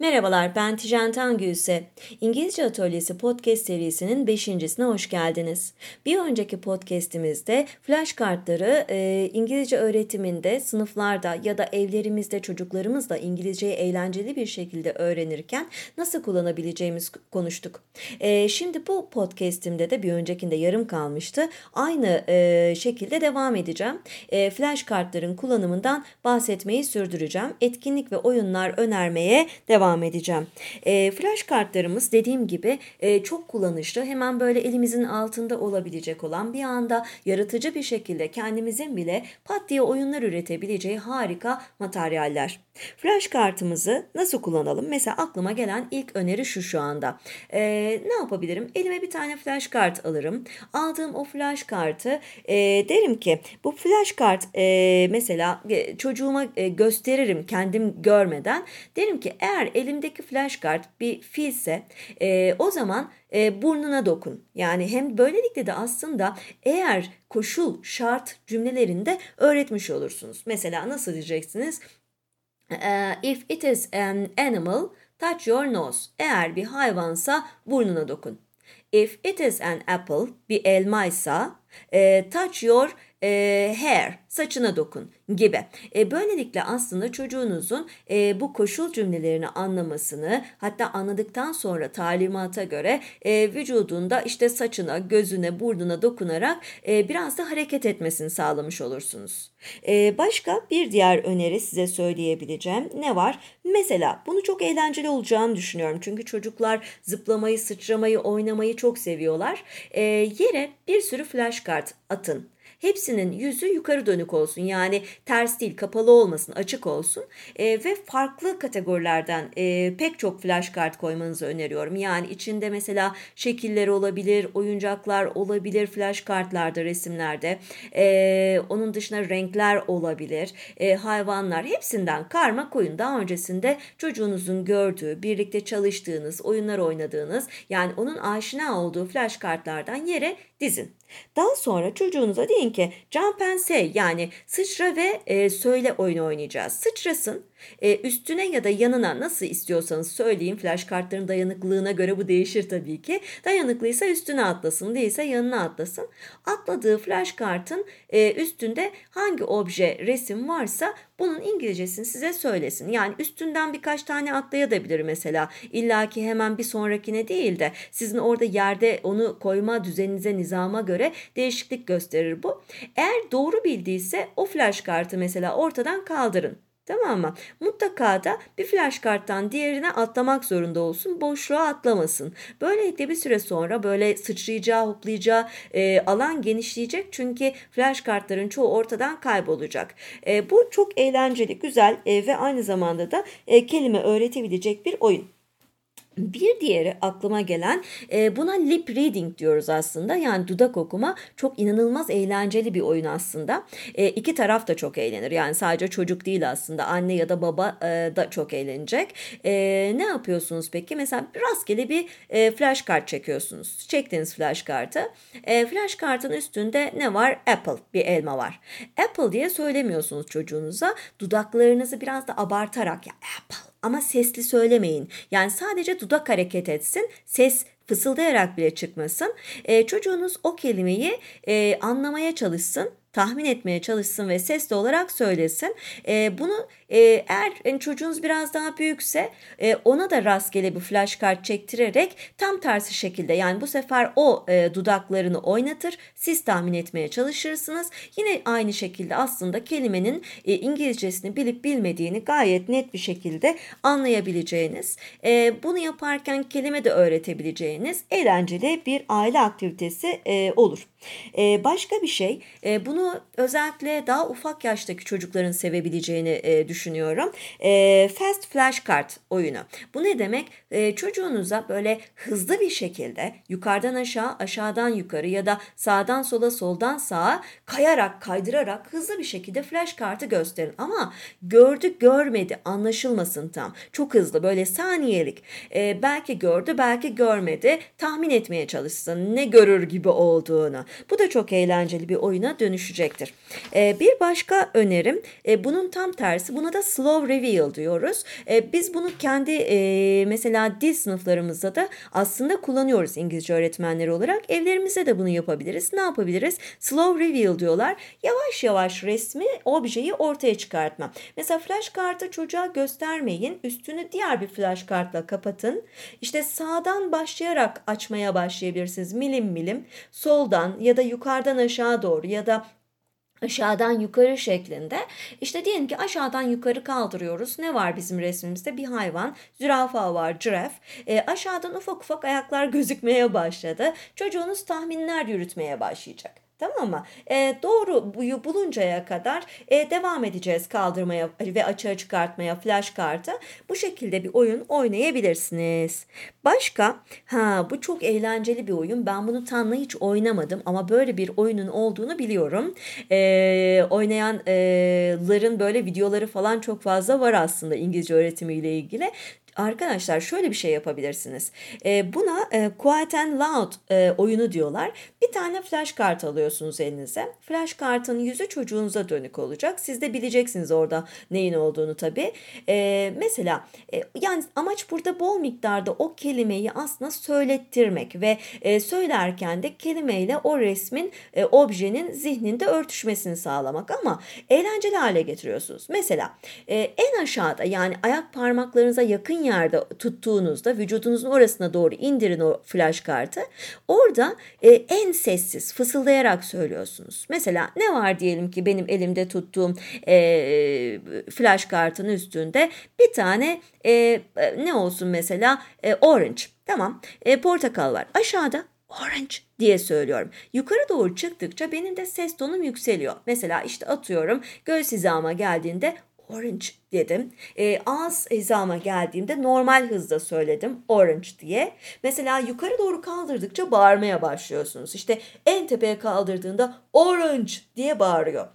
Merhabalar ben Tijen Tangülse. İngilizce Atölyesi podcast serisinin beşincisine hoş geldiniz. Bir önceki podcastimizde flash kartları e, İngilizce öğretiminde sınıflarda ya da evlerimizde çocuklarımızla İngilizceyi eğlenceli bir şekilde öğrenirken nasıl kullanabileceğimiz konuştuk. E, şimdi bu podcastimde de bir öncekinde yarım kalmıştı. Aynı e, şekilde devam edeceğim. E, flash kartların kullanımından bahsetmeyi sürdüreceğim. Etkinlik ve oyunlar önermeye devam devam edeceğim. E, flash kartlarımız dediğim gibi e, çok kullanışlı. Hemen böyle elimizin altında olabilecek olan bir anda yaratıcı bir şekilde kendimizin bile pat diye oyunlar üretebileceği harika materyaller. Flash kartımızı nasıl kullanalım? Mesela aklıma gelen ilk öneri şu şu anda. E, ne yapabilirim? Elime bir tane flash kart alırım. Aldığım o flash kartı e, derim ki bu flash kart e, mesela e, çocuğuma e, gösteririm kendim görmeden. Derim ki eğer elimdeki flash kart bir filse e, o zaman e, burnuna dokun. Yani hem böylelikle de aslında eğer koşul, şart cümlelerinde öğretmiş olursunuz. Mesela nasıl diyeceksiniz? Uh, if it is an animal, touch your nose. Eğer bir hayvansa burnuna dokun. If it is an apple, bir elmaysa, uh, touch your e, hair, saçına dokun gibi. E, böylelikle aslında çocuğunuzun e, bu koşul cümlelerini anlamasını hatta anladıktan sonra talimata göre e, vücudunda işte saçına, gözüne, burnuna dokunarak e, biraz da hareket etmesini sağlamış olursunuz. E, başka bir diğer öneri size söyleyebileceğim ne var? Mesela bunu çok eğlenceli olacağını düşünüyorum. Çünkü çocuklar zıplamayı, sıçramayı, oynamayı çok seviyorlar. E, yere bir sürü flash kart atın. Hepsinin yüzü yukarı dönük olsun. Yani ters değil, kapalı olmasın, açık olsun. E, ve farklı kategorilerden e, pek çok flash kart koymanızı öneriyorum. Yani içinde mesela şekiller olabilir, oyuncaklar olabilir flash kartlarda, resimlerde. E, onun dışında renkler olabilir, e, hayvanlar hepsinden karma koyun. Daha öncesinde çocuğunuzun gördüğü, birlikte çalıştığınız, oyunlar oynadığınız yani onun aşina olduğu flash kartlardan yere dizin. Daha sonra çocuğunuza deyin ki jump and say yani sıçra ve e, söyle oyunu oynayacağız. Sıçrasın e, üstüne ya da yanına nasıl istiyorsanız söyleyin. Flash kartların dayanıklılığına göre bu değişir tabii ki. Dayanıklıysa üstüne atlasın değilse yanına atlasın. Atladığı flash kartın e, üstünde hangi obje resim varsa bunun İngilizcesini size söylesin. Yani üstünden birkaç tane atlayabilir mesela. İlla ki hemen bir sonrakine değil de sizin orada yerde onu koyma düzeninize, nizama göre değişiklik gösterir bu. Eğer doğru bildiyse o flash kartı mesela ortadan kaldırın. Tamam mı? Mutlaka da bir flash karttan diğerine atlamak zorunda olsun. Boşluğa atlamasın. Böylelikle bir süre sonra böyle sıçrayacağı, hoplayacağı e, alan genişleyecek. Çünkü flash kartların çoğu ortadan kaybolacak. E, bu çok eğlenceli, güzel e, ve aynı zamanda da e, kelime öğretebilecek bir oyun. Bir diğeri aklıma gelen e, buna lip reading diyoruz aslında. Yani dudak okuma çok inanılmaz eğlenceli bir oyun aslında. E, iki taraf da çok eğlenir. Yani sadece çocuk değil aslında. Anne ya da baba e, da çok eğlenecek. Ne yapıyorsunuz peki? Mesela rastgele bir flash kart çekiyorsunuz. Çektiğiniz flash kartı. Flash kartın üstünde ne var? Apple bir elma var. Apple diye söylemiyorsunuz çocuğunuza. Dudaklarınızı biraz da abartarak ya apple ama sesli söylemeyin. Yani sadece dudak hareket etsin. Ses fısıldayarak bile çıkmasın. E, çocuğunuz o kelimeyi e, anlamaya çalışsın tahmin etmeye çalışsın ve sesli olarak söylesin. E, bunu e, eğer yani çocuğunuz biraz daha büyükse e, ona da rastgele bir flash kart çektirerek tam tersi şekilde yani bu sefer o e, dudaklarını oynatır. Siz tahmin etmeye çalışırsınız. Yine aynı şekilde aslında kelimenin e, İngilizcesini bilip bilmediğini gayet net bir şekilde anlayabileceğiniz, e, bunu yaparken kelime de öğretebileceğiniz eğlenceli bir aile aktivitesi e, olur. E, başka bir şey, e, bunu özellikle daha ufak yaştaki çocukların sevebileceğini e, düşünüyorum. E, fast flashcard oyunu. Bu ne demek? E, çocuğunuza böyle hızlı bir şekilde yukarıdan aşağı, aşağıdan yukarı ya da sağdan sola, soldan sağa kayarak, kaydırarak hızlı bir şekilde flash kartı gösterin. Ama gördü, görmedi, anlaşılmasın tam. Çok hızlı, böyle saniyelik. E, belki gördü, belki görmedi. Tahmin etmeye çalışsın ne görür gibi olduğunu. Bu da çok eğlenceli bir oyuna dönüşür dönüşecektir. E, bir başka önerim e, bunun tam tersi buna da slow reveal diyoruz. E, biz bunu kendi e, mesela dil sınıflarımızda da aslında kullanıyoruz İngilizce öğretmenleri olarak. Evlerimizde de bunu yapabiliriz. Ne yapabiliriz? Slow reveal diyorlar. Yavaş yavaş resmi, objeyi ortaya çıkartma. Mesela flash kartı çocuğa göstermeyin. Üstünü diğer bir flash kartla kapatın. İşte sağdan başlayarak açmaya başlayabilirsiniz. Milim milim. Soldan ya da yukarıdan aşağı doğru ya da aşağıdan yukarı şeklinde. İşte diyelim ki aşağıdan yukarı kaldırıyoruz. Ne var bizim resmimizde? Bir hayvan, zürafa var, giraf. E, aşağıdan ufak ufak ayaklar gözükmeye başladı. Çocuğunuz tahminler yürütmeye başlayacak. Tamam mı? E, doğru buyu buluncaya kadar e, devam edeceğiz kaldırmaya ve açığa çıkartmaya flash kartı. Bu şekilde bir oyun oynayabilirsiniz. Başka, ha bu çok eğlenceli bir oyun. Ben bunu Tan'la hiç oynamadım ama böyle bir oyunun olduğunu biliyorum. E, oynayanların böyle videoları falan çok fazla var aslında İngilizce öğretimiyle ilgili. Arkadaşlar şöyle bir şey yapabilirsiniz. E, buna e, Quiet and Loud e, oyunu diyorlar. Bir tane flash kart alıyorsunuz elinize. Flash kartın yüzü çocuğunuza dönük olacak. Siz de bileceksiniz orada neyin olduğunu tabii. E, mesela e, yani amaç burada bol miktarda o kelimeyi aslında söylettirmek ve e, söylerken de kelimeyle o resmin, e, objenin zihninde örtüşmesini sağlamak ama eğlenceli hale getiriyorsunuz. Mesela e, en aşağıda yani ayak parmaklarınıza yakın yerde tuttuğunuzda vücudunuzun orasına doğru indirin o flash kartı. Orada e, en sessiz fısıldayarak söylüyorsunuz. Mesela ne var diyelim ki benim elimde tuttuğum e, flash kartın üstünde bir tane e, ne olsun mesela e, orange tamam e, portakal var. Aşağıda orange diye söylüyorum. Yukarı doğru çıktıkça benim de ses tonum yükseliyor. Mesela işte atıyorum göğüs hizama geldiğinde orange dedim. E, ağız hizama geldiğimde normal hızda söyledim orange diye. Mesela yukarı doğru kaldırdıkça bağırmaya başlıyorsunuz. İşte en tepeye kaldırdığında orange diye bağırıyor.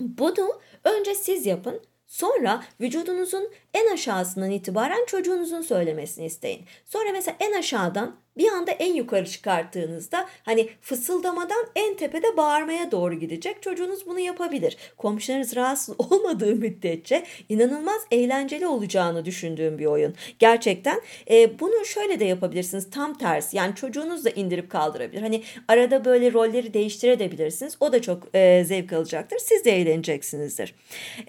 Bunu önce siz yapın. Sonra vücudunuzun en aşağısından itibaren çocuğunuzun söylemesini isteyin. Sonra mesela en aşağıdan bir anda en yukarı çıkarttığınızda hani fısıldamadan en tepede bağırmaya doğru gidecek. Çocuğunuz bunu yapabilir. Komşularınız rahatsız olmadığı müddetçe inanılmaz eğlenceli olacağını düşündüğüm bir oyun. Gerçekten e, bunu şöyle de yapabilirsiniz tam tersi. Yani çocuğunuz da indirip kaldırabilir. Hani arada böyle rolleri değiştirebilirsiniz. O da çok e, zevk alacaktır. Siz de eğleneceksinizdir.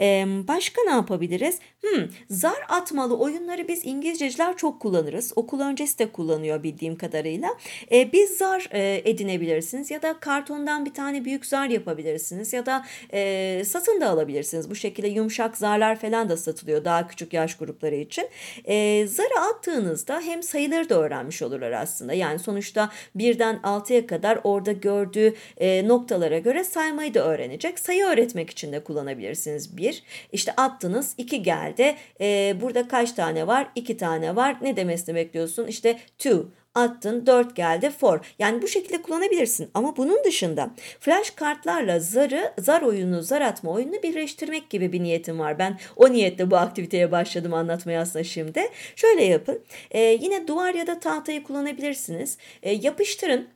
E, başka ne yapabiliriz? Hmm, zar atmalı oyunları biz İngilizceler çok kullanırız. Okul öncesi de kullanıyor bildiğim kadarıyla. E, biz zar e, edinebilirsiniz ya da kartondan bir tane büyük zar yapabilirsiniz ya da e, satın da alabilirsiniz. Bu şekilde yumuşak zarlar falan da satılıyor daha küçük yaş grupları için. E, zarı attığınızda hem sayıları da öğrenmiş olurlar aslında. Yani sonuçta birden altıya kadar orada gördüğü e, noktalara göre saymayı da öğrenecek. Sayı öğretmek için de kullanabilirsiniz. Bir, işte attınız, iki geldi. E, burada kaç tane var? İki tane var. Ne demesini bekliyorsun? İşte two attın 4 geldi for. Yani bu şekilde kullanabilirsin ama bunun dışında flash kartlarla zarı zar oyunu zar atma oyununu birleştirmek gibi bir niyetim var. Ben o niyetle bu aktiviteye başladım anlatmaya aslında şimdi. Şöyle yapın ee, yine duvar ya da tahtayı kullanabilirsiniz. Ee, yapıştırın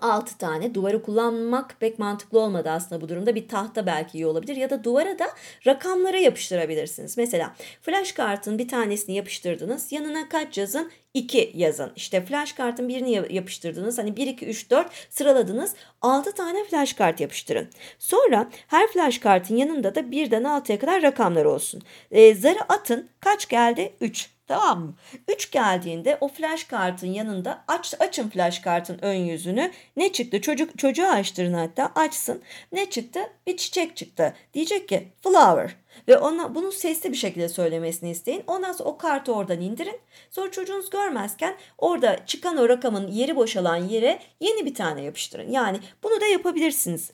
6 tane duvarı kullanmak pek mantıklı olmadı aslında bu durumda. Bir tahta belki iyi olabilir ya da duvara da rakamlara yapıştırabilirsiniz. Mesela flash kartın bir tanesini yapıştırdınız. Yanına kaç yazın? 2 yazın. İşte flash kartın birini yapıştırdınız. Hani 1, 2, 3, 4 sıraladınız. 6 tane flash kart yapıştırın. Sonra her flash kartın yanında da birden 6'ya kadar rakamlar olsun. E, zarı atın. Kaç geldi? 3. Tamam mı? 3 geldiğinde o flash kartın yanında aç, açın flash kartın ön yüzünü. Ne çıktı? Çocuk çocuğa açtırın hatta açsın. Ne çıktı? Bir çiçek çıktı. Diyecek ki flower. Ve ona bunu sesli bir şekilde söylemesini isteyin. Ondan sonra o kartı oradan indirin. Sonra çocuğunuz görmezken orada çıkan o rakamın yeri boşalan yere yeni bir tane yapıştırın. Yani bunu da yapabilirsiniz.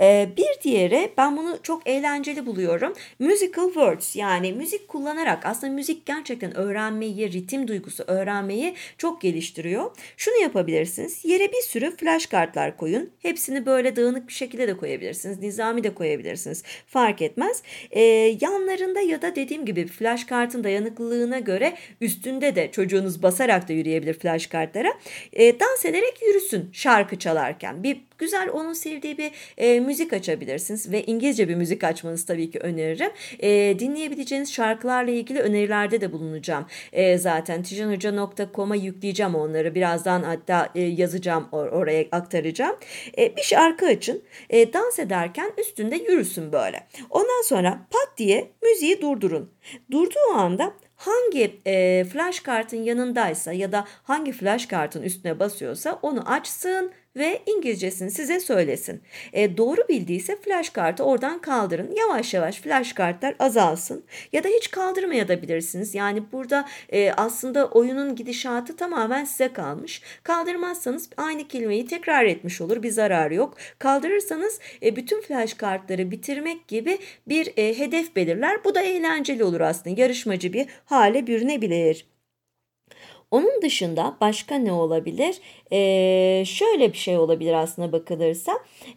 Ee, bir diğeri ben bunu çok eğlenceli buluyorum. Musical words yani müzik kullanarak aslında müzik gerçekten öğrenmeyi, ritim duygusu öğrenmeyi çok geliştiriyor. Şunu yapabilirsiniz. Yere bir sürü flash kartlar koyun. Hepsini böyle dağınık bir şekilde de koyabilirsiniz. Nizami de koyabilirsiniz. Fark etmez. Ee, yanlarında ya da dediğim gibi flash kartın dayanıklılığına göre üstünde de çocuğunuz basarak da yürüyebilir flash kartlara. E, dans ederek yürüsün şarkı çalarken. Bir güzel onun sevdiği bir e, müzik açabilirsiniz ve İngilizce bir müzik açmanızı tabii ki öneririm. E, dinleyebileceğiniz şarkılarla ilgili önerilerde de bulunacağım. E, zaten tijanhoca.com'a yükleyeceğim onları. Birazdan hatta e, yazacağım or oraya aktaracağım. E, bir şarkı açın. E, dans ederken üstünde yürüsün böyle. Ondan sonra pat diye müziği durdurun. Durduğu anda hangi e, flash kartın yanındaysa ya da hangi flash kartın üstüne basıyorsa onu açsın ve İngilizcesini size söylesin. E, doğru bildiyse flash kartı oradan kaldırın. Yavaş yavaş flash kartlar azalsın. Ya da hiç kaldırmayabilirsiniz. Yani burada e, aslında oyunun gidişatı tamamen size kalmış. Kaldırmazsanız aynı kelimeyi tekrar etmiş olur. Bir zarar yok. Kaldırırsanız e, bütün flash kartları bitirmek gibi bir e, hedef belirler. Bu da eğlenceli olur aslında. Yarışmacı bir hale bürünebilir. Onun dışında başka ne olabilir? Ee, şöyle bir şey olabilir aslında bakılırsa.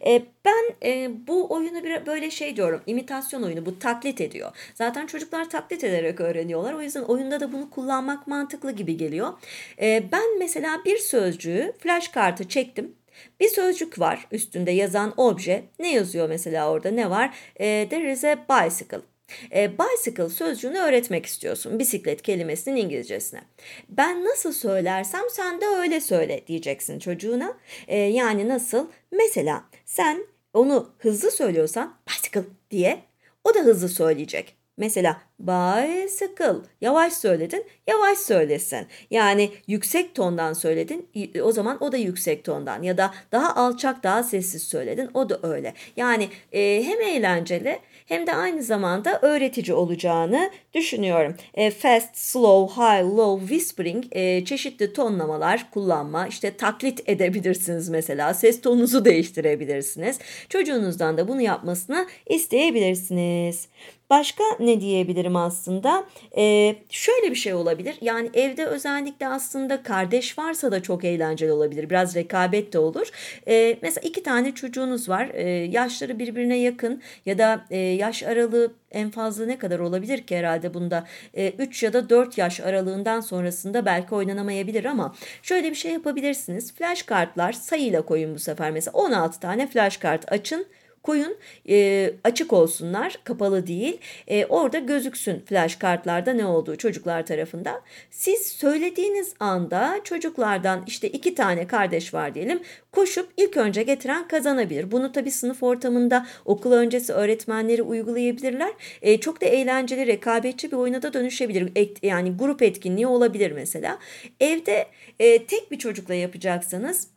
Ee, ben e, bu oyunu bir böyle şey diyorum. imitasyon oyunu bu taklit ediyor. Zaten çocuklar taklit ederek öğreniyorlar. O yüzden oyunda da bunu kullanmak mantıklı gibi geliyor. Ee, ben mesela bir sözcüğü flash kartı çektim. Bir sözcük var üstünde yazan obje. Ne yazıyor mesela orada ne var? E, there is a bicycle. E, bicycle sözcüğünü öğretmek istiyorsun. Bisiklet kelimesinin İngilizcesine. Ben nasıl söylersem sen de öyle söyle diyeceksin çocuğuna. E, yani nasıl? Mesela sen onu hızlı söylüyorsan bicycle diye o da hızlı söyleyecek. Mesela bicycle yavaş söyledin yavaş söylesin. Yani yüksek tondan söyledin o zaman o da yüksek tondan ya da daha alçak daha sessiz söyledin o da öyle. Yani e, hem eğlenceli hem de aynı zamanda öğretici olacağını düşünüyorum. E, fast, slow, high, low, whispering e, çeşitli tonlamalar kullanma işte taklit edebilirsiniz mesela ses tonunuzu değiştirebilirsiniz. Çocuğunuzdan da bunu yapmasını isteyebilirsiniz. Başka ne diyebilirim aslında? Ee, şöyle bir şey olabilir. Yani evde özellikle aslında kardeş varsa da çok eğlenceli olabilir. Biraz rekabet de olur. Ee, mesela iki tane çocuğunuz var. Ee, yaşları birbirine yakın ya da e, yaş aralığı en fazla ne kadar olabilir ki herhalde bunda? E, 3 ya da 4 yaş aralığından sonrasında belki oynanamayabilir ama şöyle bir şey yapabilirsiniz. Flash kartlar sayıyla koyun bu sefer. Mesela 16 tane flash kart açın koyun e, açık olsunlar kapalı değil e, orada gözüksün flash kartlarda ne olduğu çocuklar tarafından. Siz söylediğiniz anda çocuklardan işte iki tane kardeş var diyelim koşup ilk önce getiren kazanabilir. Bunu tabi sınıf ortamında okul öncesi öğretmenleri uygulayabilirler. E, çok da eğlenceli rekabetçi bir oyuna da dönüşebilir. Et, yani grup etkinliği olabilir mesela. Evde e, tek bir çocukla yapacaksanız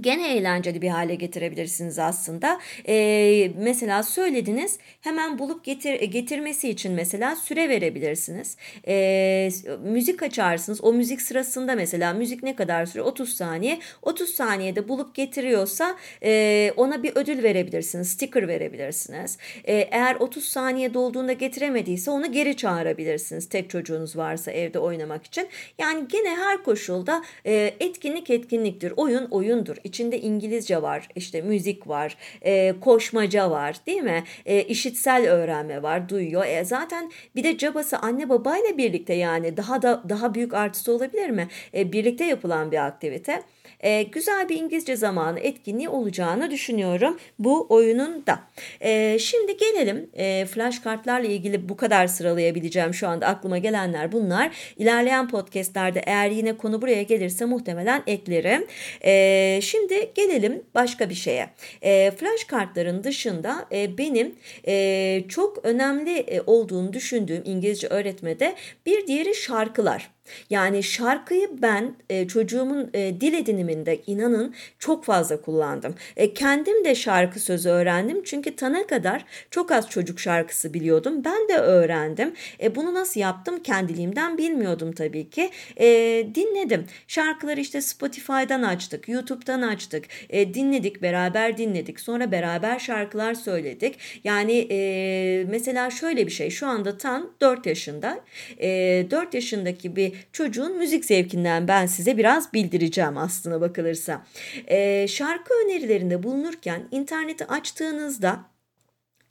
gene eğlenceli bir hale getirebilirsiniz aslında. Ee, mesela söylediniz hemen bulup getir getirmesi için mesela süre verebilirsiniz. Ee, müzik açarsınız. O müzik sırasında mesela müzik ne kadar süre? 30 saniye. 30 saniyede bulup getiriyorsa e, ona bir ödül verebilirsiniz. Sticker verebilirsiniz. Ee, eğer 30 saniye dolduğunda getiremediyse onu geri çağırabilirsiniz. Tek çocuğunuz varsa evde oynamak için. Yani gene her koşulda e, etkinlik etkinliktir. Oyun oyundur İçinde İngilizce var, işte müzik var, e, koşmaca var değil mi? E, işitsel öğrenme var, duyuyor. E, zaten bir de cabası anne babayla birlikte yani daha da daha büyük artısı olabilir mi? E, birlikte yapılan bir aktivite e, güzel bir İngilizce zamanı etkinliği olacağını düşünüyorum bu oyunun da. E, şimdi gelelim e, flash kartlarla ilgili bu kadar sıralayabileceğim şu anda aklıma gelenler bunlar. İlerleyen podcastlerde eğer yine konu buraya gelirse muhtemelen eklerim. E, şimdi gelelim başka bir şeye. E, flash kartların dışında e, benim e, çok önemli e, olduğunu düşündüğüm İngilizce öğretmede bir diğeri şarkılar. Yani şarkıyı ben e, çocuğumun e, dil ediniminde inanın çok fazla kullandım. E, kendim de şarkı sözü öğrendim çünkü tana kadar çok az çocuk şarkısı biliyordum. Ben de öğrendim. E, bunu nasıl yaptım kendiliğimden bilmiyordum tabii ki. E, dinledim. Şarkıları işte Spotify'dan açtık, YouTube'dan açtık. E, dinledik, beraber dinledik. Sonra beraber şarkılar söyledik. Yani e, mesela şöyle bir şey. Şu anda Tan 4 yaşında. E, 4 yaşındaki bir çocuğun müzik zevkinden ben size biraz bildireceğim aslına bakılırsa. E, şarkı önerilerinde bulunurken interneti açtığınızda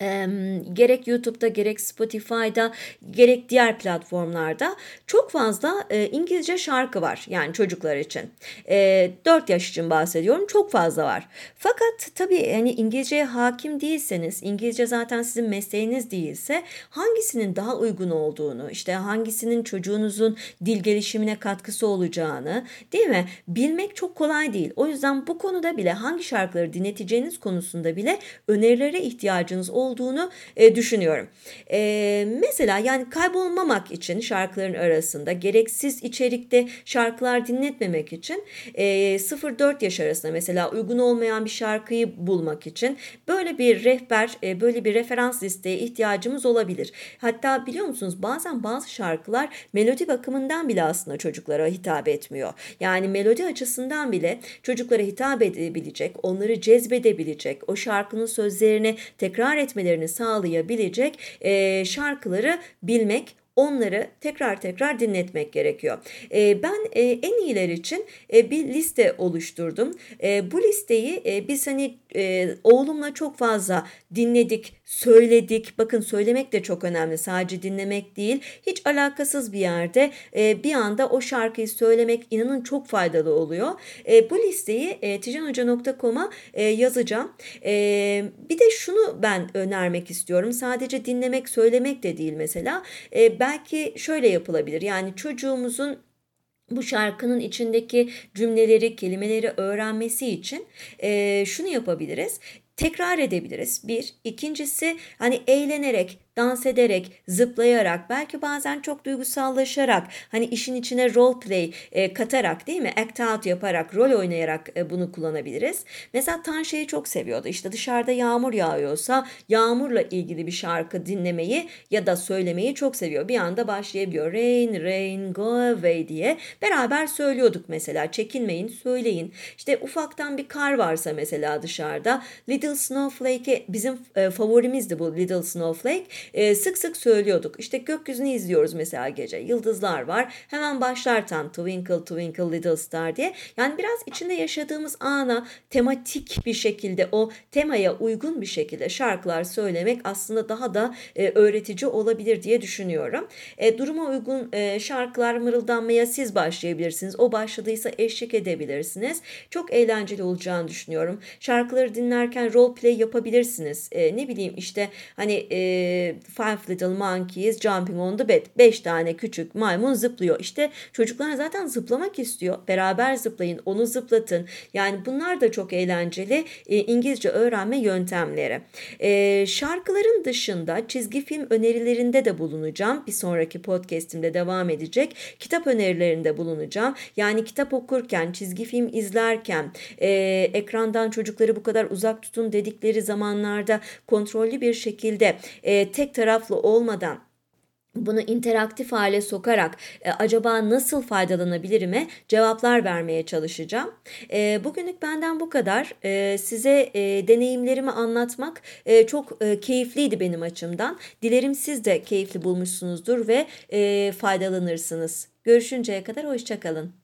e, gerek YouTube'da gerek Spotify'da gerek diğer platformlarda çok fazla e, İngilizce şarkı var yani çocuklar için. E, 4 yaş için bahsediyorum çok fazla var. Fakat tabii hani İngilizceye hakim değilseniz İngilizce zaten sizin mesleğiniz değilse hangisinin daha uygun olduğunu işte hangisinin çocuğunuzun dil gelişimine katkısı olacağını değil mi bilmek çok kolay değil. O yüzden bu konuda bile hangi şarkıları dinleteceğiniz konusunda bile önerilere ihtiyacınız olduğunu olduğunu e, düşünüyorum. E, mesela yani kaybolmamak için şarkıların arasında gereksiz içerikte şarkılar dinletmemek için e, 0-4 yaş arasında mesela uygun olmayan bir şarkıyı bulmak için böyle bir rehber, e, böyle bir referans listeye ihtiyacımız olabilir. Hatta biliyor musunuz bazen bazı şarkılar melodi bakımından bile aslında çocuklara hitap etmiyor. Yani melodi açısından bile çocuklara hitap edebilecek, onları cezbedebilecek, o şarkının sözlerini tekrar etmek etmelerini sağlayabilecek e, şarkıları bilmek onları tekrar tekrar dinletmek gerekiyor. E, ben e, en iyiler için e, bir liste oluşturdum. Bu listeyi e, biz hani oğlumla çok fazla dinledik, söyledik. Bakın söylemek de çok önemli. Sadece dinlemek değil. Hiç alakasız bir yerde e, bir anda o şarkıyı söylemek inanın çok faydalı oluyor. E, bu listeyi e, tijanhoca.com'a e, yazacağım. E, bir de şunu ben önermek istiyorum. Sadece dinlemek, söylemek de değil mesela. E, belki şöyle yapılabilir. Yani çocuğumuzun bu şarkının içindeki cümleleri, kelimeleri öğrenmesi için e, şunu yapabiliriz. Tekrar edebiliriz. Bir. ikincisi hani eğlenerek, dans ederek, zıplayarak, belki bazen çok duygusallaşarak, hani işin içine role play e, katarak değil mi? Act out yaparak, rol oynayarak e, bunu kullanabiliriz. Mesela Tanşe'yi çok seviyordu. İşte dışarıda yağmur yağıyorsa yağmurla ilgili bir şarkı dinlemeyi ya da söylemeyi çok seviyor. Bir anda başlayabiliyor. Rain, rain, go away diye. Beraber söylüyorduk mesela. Çekinmeyin, söyleyin. İşte ufaktan bir kar varsa mesela dışarıda. Little Snowflake'e bizim e, favorimizdi bu Little Snowflake e, sık sık söylüyorduk. İşte gökyüzünü izliyoruz mesela gece. Yıldızlar var. Hemen başlar tam Twinkle Twinkle Little Star diye. Yani biraz içinde yaşadığımız ana tematik bir şekilde o temaya uygun bir şekilde şarkılar söylemek aslında daha da e, öğretici olabilir diye düşünüyorum. E, duruma uygun e, şarkılar mırıldanmaya siz başlayabilirsiniz. O başladıysa eşlik edebilirsiniz. Çok eğlenceli olacağını düşünüyorum. Şarkıları dinlerken role play yapabilirsiniz. E, ne bileyim işte hani e, Five Little Monkeys Jumping on the Bed. Beş tane küçük maymun zıplıyor. İşte çocuklar zaten zıplamak istiyor. Beraber zıplayın, onu zıplatın. Yani bunlar da çok eğlenceli e, İngilizce öğrenme yöntemleri. E, şarkıların dışında çizgi film önerilerinde de bulunacağım. Bir sonraki podcastimde devam edecek. Kitap önerilerinde bulunacağım. Yani kitap okurken, çizgi film izlerken, e, ekrandan çocukları bu kadar uzak tutun dedikleri zamanlarda kontrollü bir şekilde e, tek taraflı olmadan bunu interaktif hale sokarak e, acaba nasıl faydalanabilirime cevaplar vermeye çalışacağım. E, bugünlük benden bu kadar. E, size e, deneyimlerimi anlatmak e, çok e, keyifliydi benim açımdan. Dilerim siz de keyifli bulmuşsunuzdur ve e, faydalanırsınız. Görüşünceye kadar hoşçakalın.